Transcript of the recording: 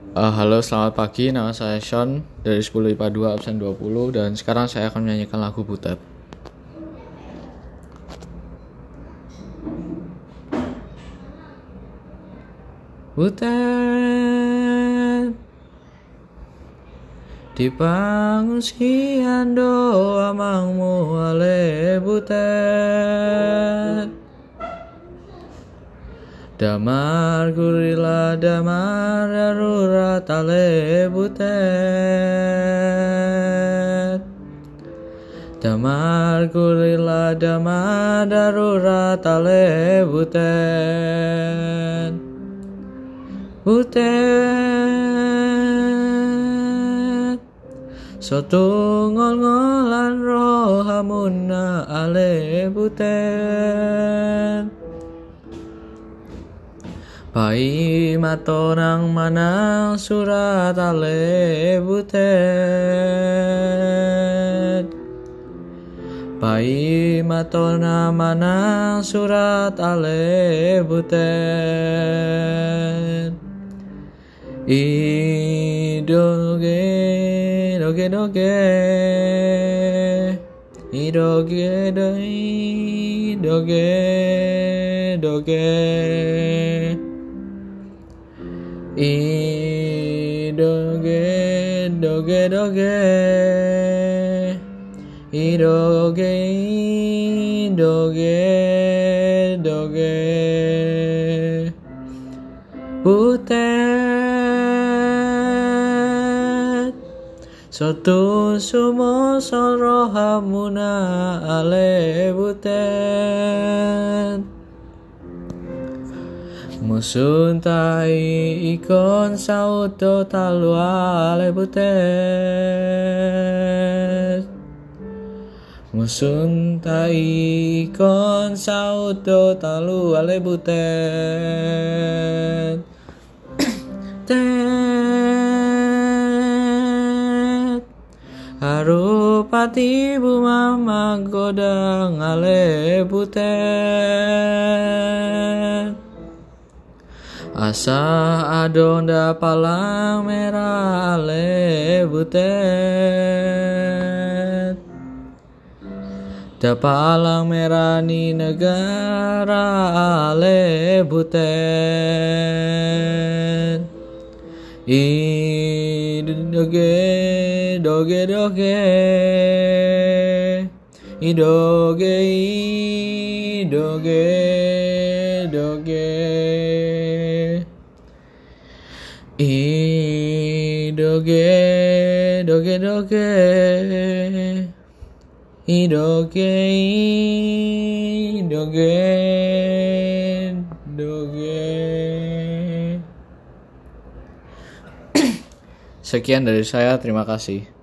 Uh, halo, selamat pagi. Nama saya Sean dari 10 IPA 2 absen 20 dan sekarang saya akan menyanyikan lagu Butet. Butet Dibangun sekian doa mangmu ale butet Damar gurila damar darurat ale butet. Damar gurila damar darurat ale butet. Butet. Soto ngol-ngolan rohamuna ale butet Pai matorang manang surat ale butet Pai matona manang surat ale butet I doge doge doge I doge doge doge doge I doge doge doge I doge doge Butet Satu sumo sorohamuna ale butet Musun tai ikon sauto talu ale butet Musun tai ikon sauto talu ale butet Tet. Harupati bumama godang ale butet Asa adonda palang merah ale butet Da palang merah ni negara ale butet I doge doge doge. I doge i doge doge I doge doge doge I doge i doge doge Sekian dari saya, terima kasih.